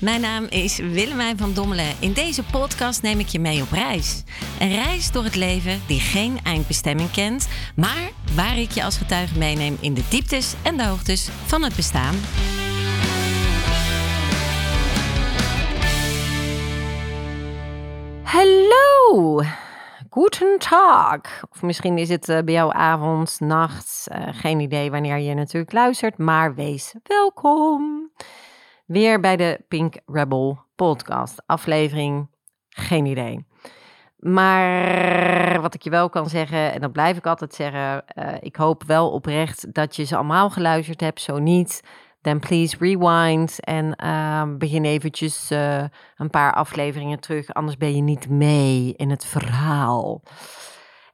Mijn naam is Willemijn van Dommelen. In deze podcast neem ik je mee op reis. Een reis door het leven die geen eindbestemming kent, maar waar ik je als getuige meeneem in de dieptes en de hoogtes van het bestaan. Hallo! Guten Tag. Of misschien is het eh, bij jou avond, nacht. Uh, geen idee wanneer je natuurlijk luistert, maar wees welkom. Weer bij de Pink Rebel podcast. Aflevering, geen idee. Maar wat ik je wel kan zeggen, en dat blijf ik altijd zeggen, uh, ik hoop wel oprecht dat je ze allemaal geluisterd hebt. Zo niet, then please rewind en uh, begin eventjes uh, een paar afleveringen terug. Anders ben je niet mee in het verhaal.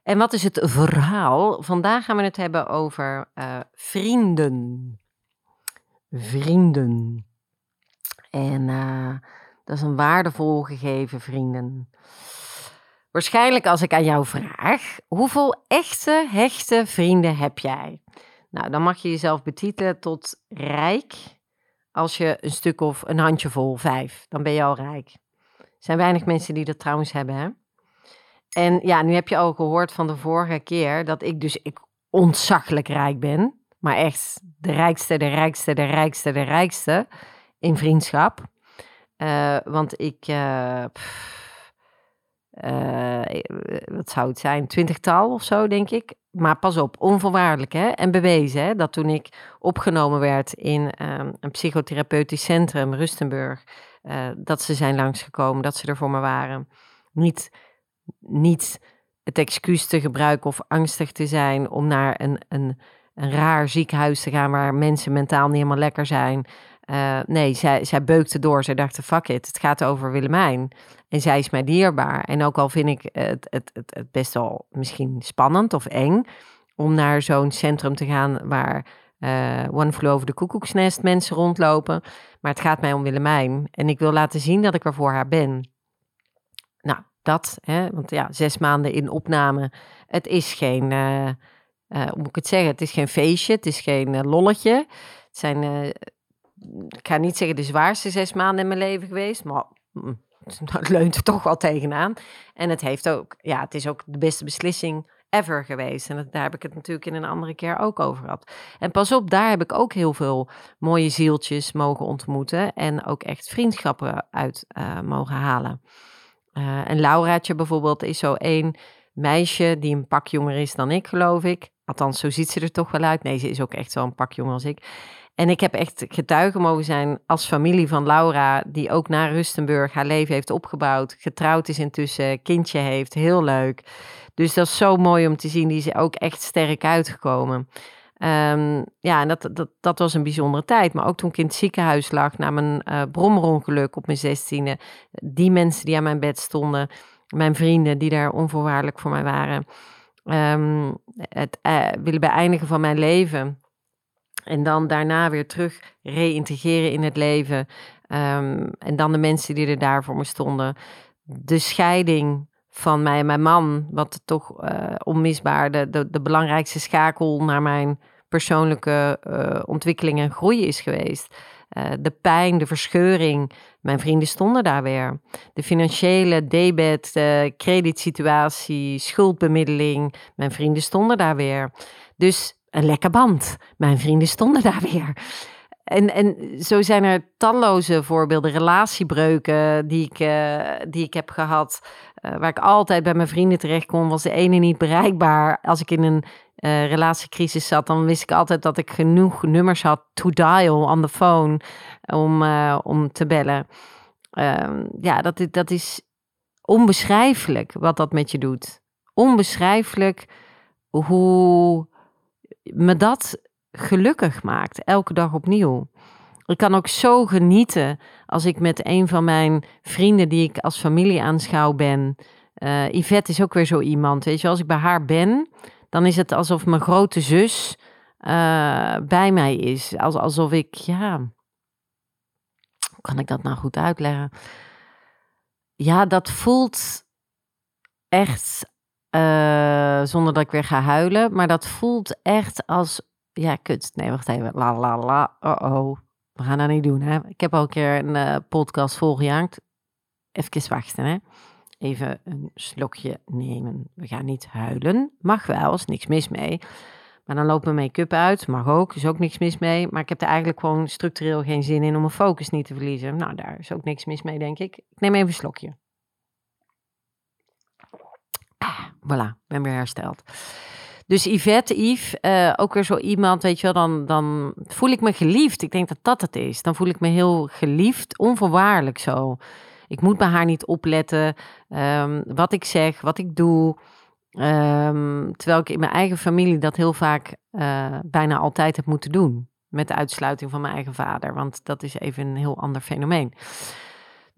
En wat is het verhaal? Vandaag gaan we het hebben over vrienden. Vrienden. En uh, dat is een waardevol gegeven, vrienden. Waarschijnlijk als ik aan jou vraag, hoeveel echte, hechte vrienden heb jij? Nou, dan mag je jezelf betitelen tot rijk. Als je een stuk of een handjevol, vijf, dan ben je al rijk. Er zijn weinig mensen die dat trouwens hebben, hè? En ja, nu heb je al gehoord van de vorige keer dat ik dus ik ontzaglijk rijk ben. Maar echt de rijkste, de rijkste, de rijkste, de rijkste in vriendschap. Uh, want ik, pff, uh, wat zou het zijn, twintigtal of zo, denk ik. Maar pas op, onvoorwaardelijk hè? en bewezen hè? dat toen ik opgenomen werd in een psychotherapeutisch centrum, Rustenburg, dat ze zijn langsgekomen, dat ze er voor me waren. Niet, niet het excuus te gebruiken of angstig te zijn om naar een, een, een raar ziekenhuis te gaan waar mensen mentaal niet helemaal lekker zijn. Uh, nee, zij, zij beukte door. Zij dacht, fuck it, het gaat over Willemijn. En zij is mij dierbaar. En ook al vind ik het, het, het, het best wel misschien spannend of eng... om naar zo'n centrum te gaan waar uh, One Flew Over de Koekoeksnest mensen rondlopen. Maar het gaat mij om Willemijn. En ik wil laten zien dat ik er voor haar ben. Nou, dat, hè, want ja, zes maanden in opname. Het is geen, uh, hoe moet ik het zeggen, het is geen feestje, het is geen lolletje. Het zijn ik ga niet zeggen de zwaarste zes maanden in mijn leven geweest, maar mm, het leunt er toch wel tegenaan. En het heeft ook, ja, het is ook de beste beslissing ever geweest. En daar heb ik het natuurlijk in een andere keer ook over gehad. En pas op, daar heb ik ook heel veel mooie zieltjes mogen ontmoeten en ook echt vriendschappen uit uh, mogen halen. Uh, en Lauraatje bijvoorbeeld is zo één meisje die een pak jonger is dan ik, geloof ik. Althans, zo ziet ze er toch wel uit. Nee, ze is ook echt zo'n pak jonger als ik. En ik heb echt getuige mogen zijn als familie van Laura, die ook naar Rustenburg haar leven heeft opgebouwd. Getrouwd is intussen, kindje heeft, heel leuk. Dus dat is zo mooi om te zien, die is ook echt sterk uitgekomen. Um, ja, en dat, dat, dat was een bijzondere tijd. Maar ook toen ik in het ziekenhuis lag na mijn uh, brommerongeluk op mijn zestiende. Die mensen die aan mijn bed stonden, mijn vrienden die daar onvoorwaardelijk voor mij waren. Um, het uh, willen beëindigen van mijn leven en dan daarna weer terug reïntegreren in het leven. Um, en dan de mensen die er daar voor me stonden. De scheiding van mij en mijn man, wat toch uh, onmisbaar de, de, belangrijkste schakel naar mijn persoonlijke uh, ontwikkeling en groei is geweest. Uh, de pijn, de verscheuring, mijn vrienden stonden daar weer. De financiële debet, de creditsituatie, schuldbemiddeling, mijn vrienden stonden daar weer. Dus een lekker band. Mijn vrienden stonden daar weer. En, en zo zijn er talloze voorbeelden, relatiebreuken die ik, uh, die ik heb gehad. Uh, waar ik altijd bij mijn vrienden terecht kon, was de ene niet bereikbaar. Als ik in een uh, relatiecrisis zat, dan wist ik altijd dat ik genoeg nummers had to dial on the phone om, om te bellen. Ehm, ja, dat, dat is onbeschrijfelijk wat dat met je doet. Onbeschrijfelijk hoe me dat gelukkig maakt, elke dag opnieuw. Ik kan ook zo genieten als ik met een van mijn vrienden die ik als familie aanschouw ben. Uh, Yvette is ook weer zo iemand, weet je, als ik bij haar ben, dan is het alsof mijn grote zus uh, bij mij is. Als, alsof ik, ja, hoe kan ik dat nou goed uitleggen? Ja, dat voelt echt uh, zonder dat ik weer ga huilen. Maar dat voelt echt als. Ja, kut. Nee, wacht even. La la la. Oh oh. we gaan dat niet doen. Hè? Ik heb al een keer een uh, podcast volgejaagd. Even wachten, hè. Even een slokje nemen. We gaan niet huilen. Mag wel, is niks mis mee. Maar dan loopt mijn make-up uit. Mag ook, is ook niks mis mee. Maar ik heb er eigenlijk gewoon structureel geen zin in om mijn focus niet te verliezen. Nou, daar is ook niks mis mee, denk ik. Ik neem even een slokje. Ah, voilà, ben weer hersteld. Dus Yvette, Yves, uh, ook weer zo iemand, weet je wel, dan, dan voel ik me geliefd. Ik denk dat dat het is. Dan voel ik me heel geliefd, onvoorwaardelijk zo. Ik moet bij haar niet opletten um, wat ik zeg, wat ik doe. Um, terwijl ik in mijn eigen familie dat heel vaak uh, bijna altijd heb moeten doen. Met de uitsluiting van mijn eigen vader. Want dat is even een heel ander fenomeen.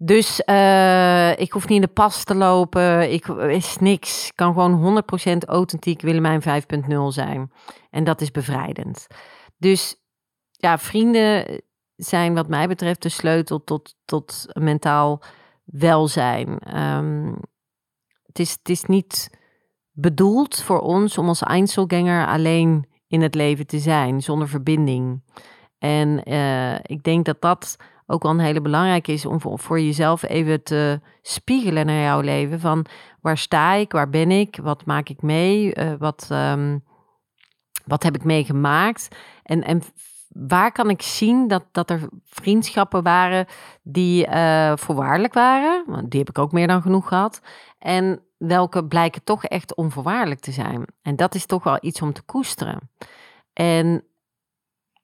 Dus uh, ik hoef niet in de pas te lopen. Ik is niks. Ik kan gewoon 100% authentiek Willemijn 5.0 zijn. En dat is bevrijdend. Dus ja, vrienden zijn wat mij betreft de sleutel tot, tot mentaal welzijn. Um, het, is, het is niet bedoeld voor ons om als Einzelganger alleen in het leven te zijn, zonder verbinding. En uh, ik denk dat dat ook wel een hele belangrijke is om voor, jezelf even te spiegelen naar jouw leven. Van waar sta ik, waar ben ik, wat maak ik mee, uh, wat, um, wat heb ik meegemaakt. En, en waar kan ik zien dat, dat er vriendschappen waren die uh, voorwaardelijk waren? Want die heb ik ook meer dan genoeg gehad. En welke blijken toch echt onvoorwaardelijk te zijn. En dat is toch wel iets om te koesteren. En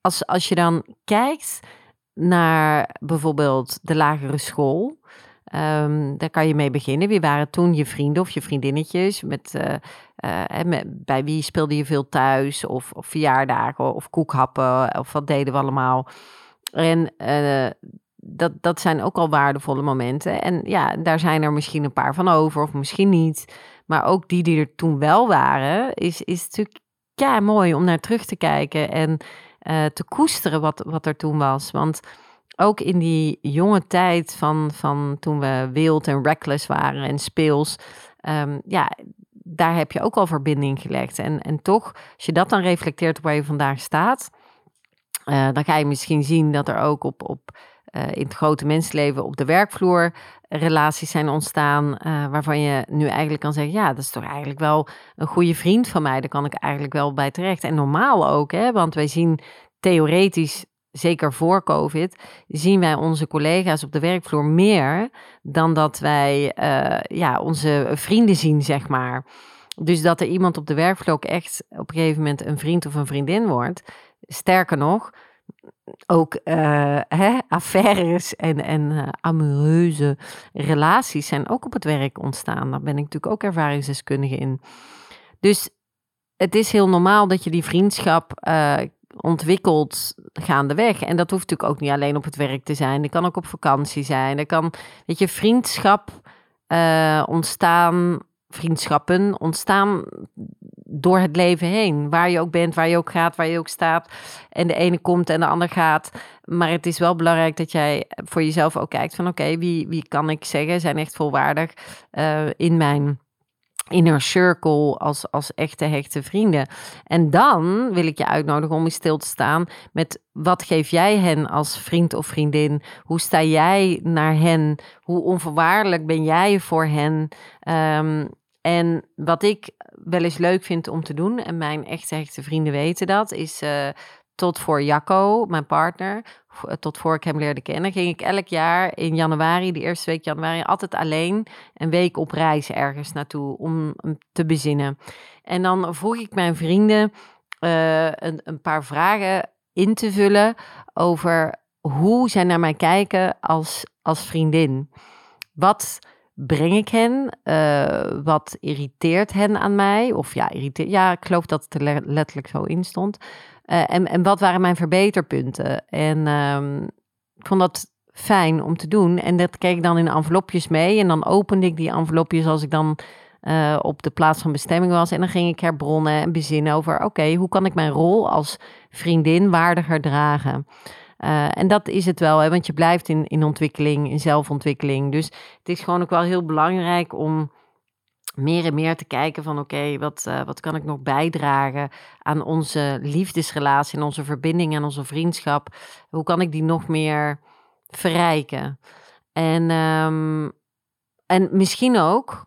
als, als je dan kijkt naar bijvoorbeeld de lagere school. Um, daar kan je mee beginnen. Wie waren toen je vrienden of je vriendinnetjes? Met, uh, uh, met, bij wie speelde je veel thuis? Of, of, verjaardagen of koekhappen? Of wat deden we allemaal? En uh, dat, dat zijn ook al waardevolle momenten. En ja, daar zijn er misschien een paar van over, of misschien niet. Maar ook die die er toen wel waren, is, is natuurlijk ja, mooi om naar terug te kijken en uh, te koesteren wat, wat er toen was. Want ook in die jonge tijd van, van toen we wild en reckless waren en speels, um, ja, daar heb je ook al verbinding gelegd. En, en toch, als je dat dan reflecteert op waar je vandaag staat, uh, dan ga je misschien zien dat er ook op, op in het grote mensleven op de werkvloer relaties zijn ontstaan. Uh, waarvan je nu eigenlijk kan zeggen: ja, dat is toch eigenlijk wel een goede vriend van mij. Daar kan ik eigenlijk wel bij terecht. En normaal ook, hè, want wij zien theoretisch. Zeker voor COVID zien wij onze collega's op de werkvloer meer dan dat wij ja, onze vrienden zien, zeg maar. Dus dat er iemand op de werkvloer ook echt op een gegeven moment een vriend of een vriendin wordt. Sterker nog, ook uh, hè, affaires en, en uh, amoureuze relaties zijn ook op het werk ontstaan. Daar ben ik natuurlijk ook ervaringsdeskundige in. Dus het is heel normaal dat je die vriendschap uh, ontwikkelt gaandeweg. En dat hoeft natuurlijk ook niet alleen op het werk te zijn. Dat kan ook op vakantie zijn. Er kan, weet je, vriendschap ontstaan, vriendschappen ontstaan door het leven heen. Waar je ook bent, waar je ook gaat, waar je ook staat. En de ene komt en de ander gaat. Maar het is wel belangrijk dat jij voor jezelf ook kijkt van oké, wie, wie kan ik zeggen zijn echt volwaardig uh, in mijn inner circle als, als echte hechte vrienden. En dan wil ik je uitnodigen om eens stil te staan met wat geef jij hen als vriend of vriendin? Hoe sta jij naar hen? Hoe onvoorwaardelijk ben jij voor hen? Um, en wat ik wel eens leuk vind om te doen, en mijn echte hechte vrienden weten dat, is uh, tot voor Jacco, mijn partner, eh, tot voor ik hem leerde kennen, ging ik elk jaar in januari, de eerste week januari, altijd alleen een week op reis ergens naartoe om te bezinnen. En dan vroeg ik mijn vrienden uh, een, een paar vragen in te vullen over hoe zij naar mij kijken als, als vriendin. Wat breng ik hen? Uh, wat irriteert hen aan mij? Of ja, irriteert, ja, ik geloof dat het er letterlijk zo in stond. Uh, en, en wat waren mijn verbeterpunten? En um, ik vond dat fijn om te doen. En dat keek ik dan in envelopjes mee. En dan opende ik die envelopjes als ik dan uh, op de plaats van bestemming was. En dan ging ik herbronnen en bezinnen over: oké, hoe kan ik mijn rol als vriendin waardiger dragen? Uh, en dat is het wel, hè, want je blijft in, in ontwikkeling, in zelfontwikkeling. Dus het is gewoon ook wel heel belangrijk om meer en meer te kijken van oké, wat, uh, wat kan ik nog bijdragen aan onze liefdesrelatie, en onze verbinding en onze vriendschap? Hoe kan ik die nog meer verrijken? En, um, en misschien ook,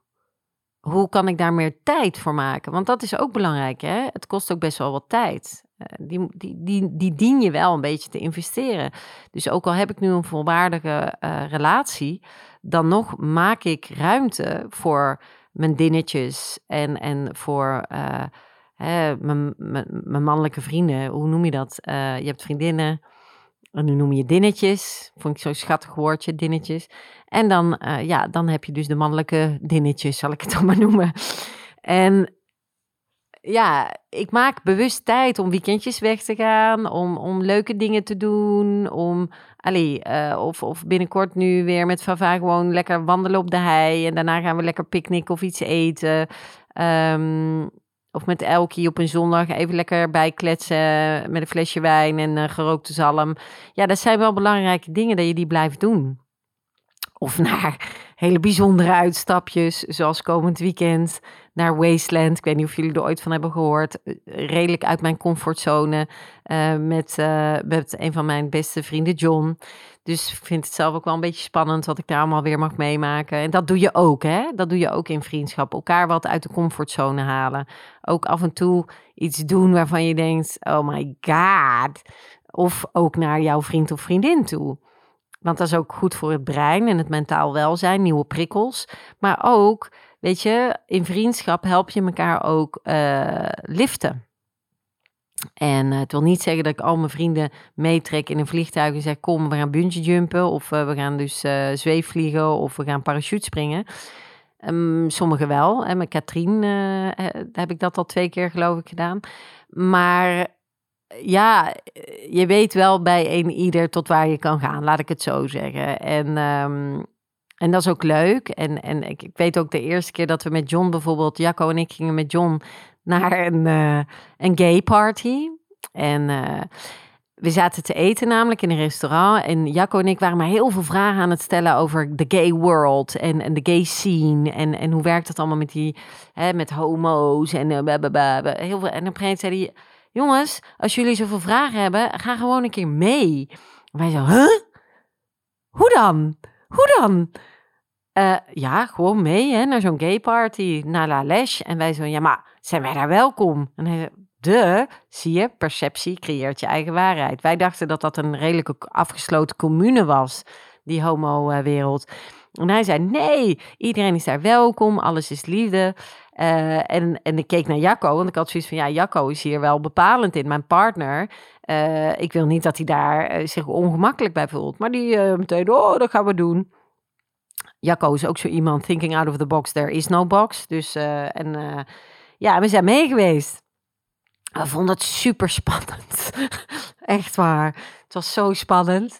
hoe kan ik daar meer tijd voor maken? Want dat is ook belangrijk, hè? Het kost ook best wel wat tijd. Uh, die, die, die, die dien je wel een beetje te investeren. Dus ook al heb ik nu een volwaardige uh, relatie, dan nog maak ik ruimte voor mijn dinnetjes en, en voor uh, hè, mijn, mijn, mannelijke vrienden. Hoe noem je dat? Je hebt vriendinnen en nu noem je dinnetjes. Vond ik zo'n schattig woordje, dinnetjes. En dan, ja, dan heb je dus de mannelijke dinnetjes, zal ik het dan maar noemen. En ja, ik maak bewust tijd om weekendjes weg te gaan, om, om leuke dingen te doen, om, allee, uh, of, of binnenkort nu weer met Vava gewoon lekker wandelen op de hei en daarna gaan we lekker picknicken of iets eten. Um, of met Elkie op een zondag even lekker bijkletsen met een flesje wijn en gerookte zalm. Ja, dat zijn wel belangrijke dingen dat je die blijft doen. Of naar hele bijzondere uitstapjes, zoals komend weekend naar Wasteland. Ik weet niet of jullie er ooit van hebben gehoord. Eh, redelijk uit mijn comfortzone uh, met, uh, met een van mijn beste vrienden, John. Dus ik vind het zelf ook wel een beetje spannend wat ik daar allemaal weer mag meemaken. En dat doe je ook, hè? Dat doe je ook in vriendschap. Elkaar wat uit de comfortzone halen. Ook af en toe iets doen waarvan je denkt: oh my god. Of ook naar jouw vriend of vriendin toe. Want dat is ook goed voor het brein en het mentaal welzijn, nieuwe prikkels. Maar ook, weet je, in vriendschap help je elkaar ook uh, liften. En uh, het wil niet zeggen dat ik al mijn vrienden meetrek in een vliegtuig en zeg: Kom, we gaan bungee jumpen. Of uh, we gaan dus zweefvliegen. Of we gaan parachute springen. Um, sommigen wel. En met Katrien heb ik dat al twee keer, geloof ik, gedaan. Maar ja, je weet wel bij een ieder tot waar je kan gaan, laat ik het zo zeggen. En, um, en dat is ook leuk. En, en ik, ik, weet ook de eerste keer dat we met John bijvoorbeeld, Jacco en ik gingen met John naar een, uh, een gay party. En uh, we zaten te eten namelijk in een restaurant. En Jacco en ik waren maar heel veel vragen aan het stellen over de gay world en, en de gay scene. En, en hoe werkt dat allemaal met die, hè, met homo's en uh, heel veel. En op een gegeven moment zei hij jongens, als jullie zoveel vragen hebben, ga gewoon een keer mee. wij zo? Hoe dan? Hoe dan? Uh, ja, gewoon mee hè, naar zo'n gay party, naar La Leche. En wij zo, ja, maar zijn wij daar welkom? En hij de, zie je, perceptie creëert je eigen waarheid. Wij dachten dat dat een redelijk afgesloten commune was, die homo-wereld. En hij zei, nee, iedereen is daar welkom, alles is liefde. Uh, en, en ik keek naar Jacco, want ik had zoiets van, ja, Jacco is hier wel bepalend in, mijn partner. Uh, ik wil niet dat hij daar uh, zich ongemakkelijk bij voelt. Maar die meteen, oh, dat gaan we doen. Jacco is ook zo iemand, thinking out of the box, there is no box. Dus, en ja, we zijn mee geweest. We vonden het super spannend. Echt waar. Het was zo spannend.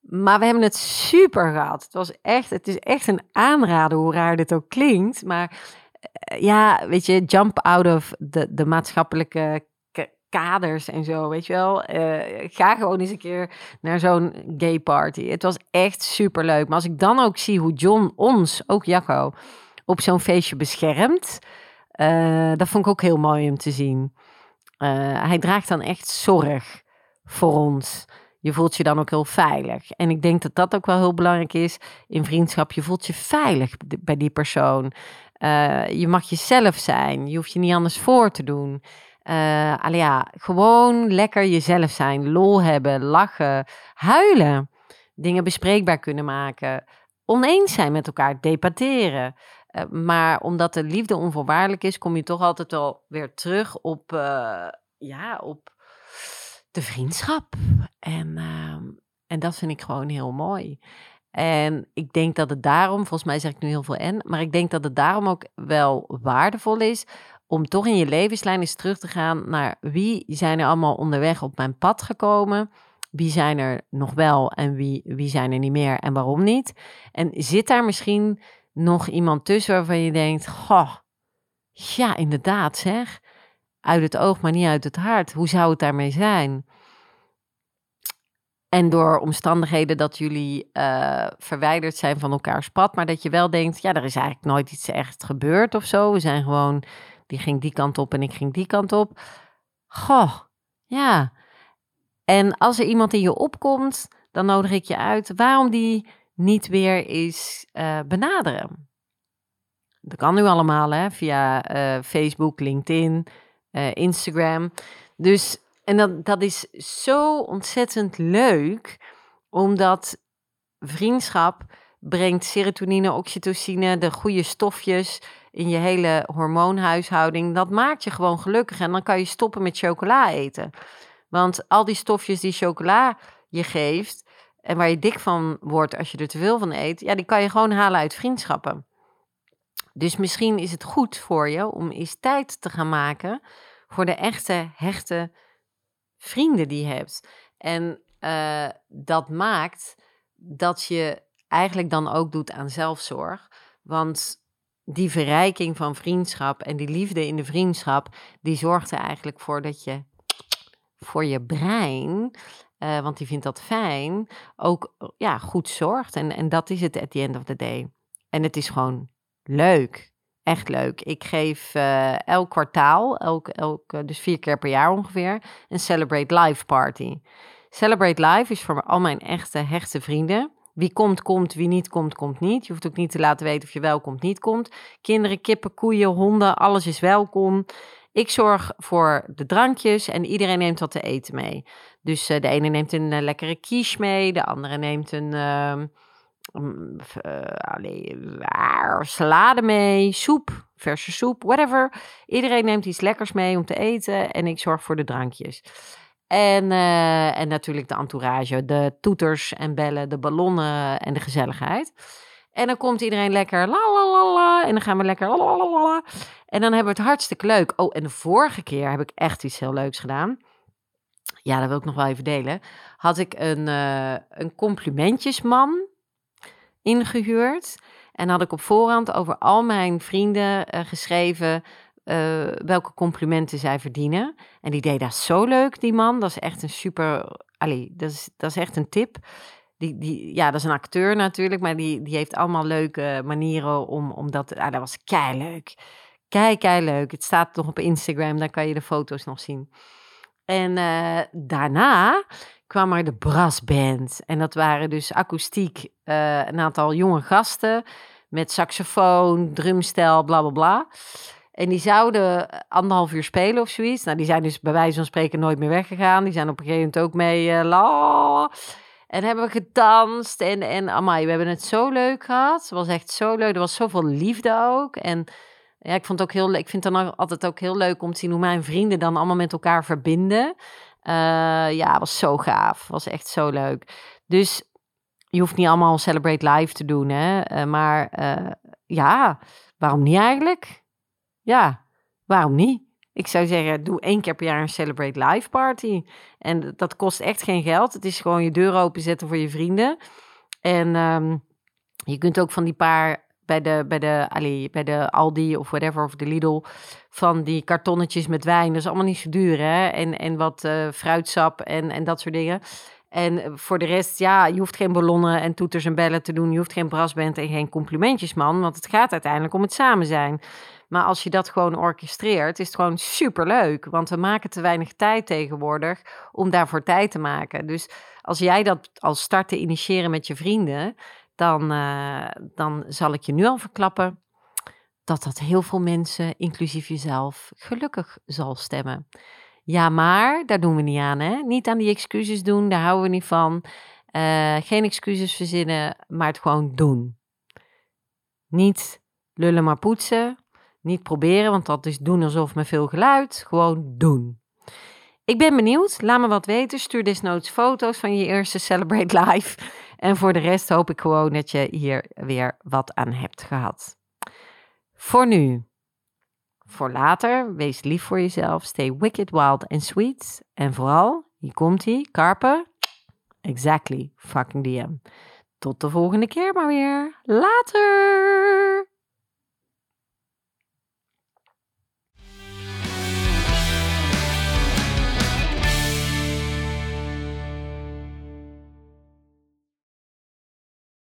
Maar we hebben het super gehad. Het was echt, het is echt een aanrader, hoe raar dit ook klinkt. Maar eh, ja, weet je, jump out of de, de maatschappelijke kaders en zo, weet je wel. Uh, ga gewoon eens een keer naar zo'n gay party. Het was echt super leuk. Maar als ik dan ook zie hoe John ons, ook Jacco, op zo'n feestje beschermt, uh, dat vond ik ook heel mooi om te zien. Hij draagt dan echt zorg voor ons. Je voelt je dan ook heel veilig. En ik denk dat dat ook wel heel belangrijk is in vriendschap. Je voelt je veilig bij die persoon. Uh, je mag jezelf zijn. Je hoeft je niet anders voor te doen. Uh, ja, gewoon lekker jezelf zijn. Lol hebben, lachen, huilen. Dingen bespreekbaar kunnen maken. Oneens zijn met elkaar, debatteren. Uh, maar omdat de liefde onvoorwaardelijk is, kom je toch altijd wel weer terug op, ja, op de vriendschap. En, uh, en dat vind ik gewoon heel mooi. En ik denk dat het daarom, volgens mij zeg ik nu heel veel en, maar ik denk dat het daarom ook wel waardevol is om toch in je levenslijn eens terug te gaan naar wie zijn er allemaal onderweg op mijn pad gekomen. Wie zijn er nog wel en wie, wie zijn er niet meer en waarom niet? En zit daar misschien nog iemand tussen waarvan je denkt: Goh, ja, inderdaad zeg. Uit het oog, maar niet uit het hart. Hoe zou het daarmee zijn? En door omstandigheden dat jullie uh, verwijderd zijn van elkaars pad, maar dat je wel denkt, ja, er is eigenlijk nooit iets echt gebeurd of zo. We zijn gewoon, die ging die kant op en ik ging die kant op. Goh, ja. En als er iemand in je opkomt, dan nodig ik je uit waarom die niet weer is uh, benaderen. Dat kan nu allemaal, hè, via uh, Facebook, LinkedIn, Instagram. Dus en dat, dat is zo ontzettend leuk, omdat vriendschap brengt serotonine, oxytocine, de goede stofjes in je hele hormoonhuishouding. Dat maakt je gewoon gelukkig en dan kan je stoppen met chocola eten. Want al die stofjes die chocola je geeft en waar je dik van wordt als je er te veel van eet, ja, die kan je gewoon halen uit vriendschappen. Dus misschien is het goed voor je om eens tijd te gaan maken voor de echte, hechte vrienden die hebt. En uh, dat maakt dat je eigenlijk dan ook doet aan zelfzorg. Want die verrijking van vriendschap en die liefde in de vriendschap, die zorgt er eigenlijk voor dat je voor je brein, uh, want die vindt dat fijn, ook ja, goed zorgt. En, en dat is het at the end of the day. En het is gewoon leuk. Echt leuk. Ik geef uh, elk kwartaal, elk, elk, dus vier keer per jaar ongeveer, een Celebrate Life party. Celebrate Life is voor al mijn echte, hechte vrienden. Wie komt, komt. Wie niet komt, komt niet. Je hoeft ook niet te laten weten of je wel komt, niet komt. Kinderen, kippen, koeien, honden, alles is welkom. Ik zorg voor de drankjes en iedereen neemt wat te eten mee. Dus uh, de ene neemt een lekkere quiche mee, de andere neemt een... Uh, uh, salade mee, soep, verse soep, whatever. Iedereen neemt iets lekkers mee om te eten en ik zorg voor de drankjes. En, uh, en natuurlijk de entourage, de toeters en bellen, de ballonnen en de gezelligheid. En dan komt iedereen lekker la la la la. En dan gaan we lekker la la la la. En dan hebben we het hartstikke leuk. Oh, en de vorige keer heb ik echt iets heel leuks gedaan. Ja, dat wil ik nog wel even delen. Had ik een, uh, een complimentjesman ingehuurd. En had ik op voorhand over al mijn vrienden uh, geschreven uh, welke complimenten zij verdienen. En die deed dat zo leuk, die man. Dat is echt een super. Allee, dat is, dat is echt een tip. Die, die, ja, dat is een acteur natuurlijk, maar die, die heeft allemaal leuke manieren om, om dat. Ah, dat was kei leuk. Kei, kei leuk. Het staat nog op Instagram, daar kan je de foto's nog zien. En uh, daarna kwam er de brassband. En dat waren dus akoestiek, uh, een aantal jonge gasten met saxofoon, drumstel, bla bla bla. En die zouden anderhalf uur spelen of zoiets. Nou, die zijn dus bij wijze van spreken nooit meer weggegaan. Die zijn op een gegeven moment ook mee uh, la. En hebben we gedanst. En, en amai, we hebben het zo leuk gehad. Het was echt zo leuk. Er was zoveel liefde ook. En ja, ik vond het ook heel Ik vind het dan altijd ook heel leuk om te zien hoe mijn vrienden dan allemaal met elkaar verbinden. Uh, ja, was zo gaaf. Was echt zo leuk. Dus je hoeft niet allemaal Celebrate Live te doen, hè. Uh, maar uh, ja, waarom niet eigenlijk? Ja, waarom niet? Ik zou zeggen, doe één keer per jaar een Celebrate Live party. En dat kost echt geen geld. Het is gewoon je deur openzetten voor je vrienden. En um, je kunt ook van die paar bij de, bij de, allee, bij de Aldi of whatever, of de Lidl, van die kartonnetjes met wijn. Dat is allemaal niet zo duur, hè? En, en wat uh, fruitsap en, en dat soort dingen. En voor de rest, ja, je hoeft geen ballonnen en toeters en bellen te doen. Je hoeft geen brasband en geen complimentjes, man. Want het gaat uiteindelijk om het samen zijn. Maar als je dat gewoon orchestreert, is het gewoon superleuk. Want we maken te weinig tijd tegenwoordig om daarvoor tijd te maken. Dus als jij dat als start te initiëren met je vrienden, dan, uh, dan zal ik je nu al verklappen dat dat heel veel mensen, inclusief jezelf, gelukkig zal stemmen. Ja, maar daar doen we niet aan, hè? Niet aan die excuses doen, daar houden we niet van. Uh, geen excuses verzinnen, maar het gewoon doen. Niet lullen maar poetsen. Niet proberen, want dat is doen alsof met veel geluid. Gewoon doen. Ik ben benieuwd. Laat me wat weten. Stuur desnoods foto's van je eerste Celebrate Live. En voor de rest hoop ik gewoon dat je hier weer wat aan hebt gehad. Voor nu. Voor later, wees lief voor jezelf. Stay wicked, wild and sweet. En vooral, hier komt ie, Carpe. Exactly, fucking DM. Tot de volgende keer maar weer. Later!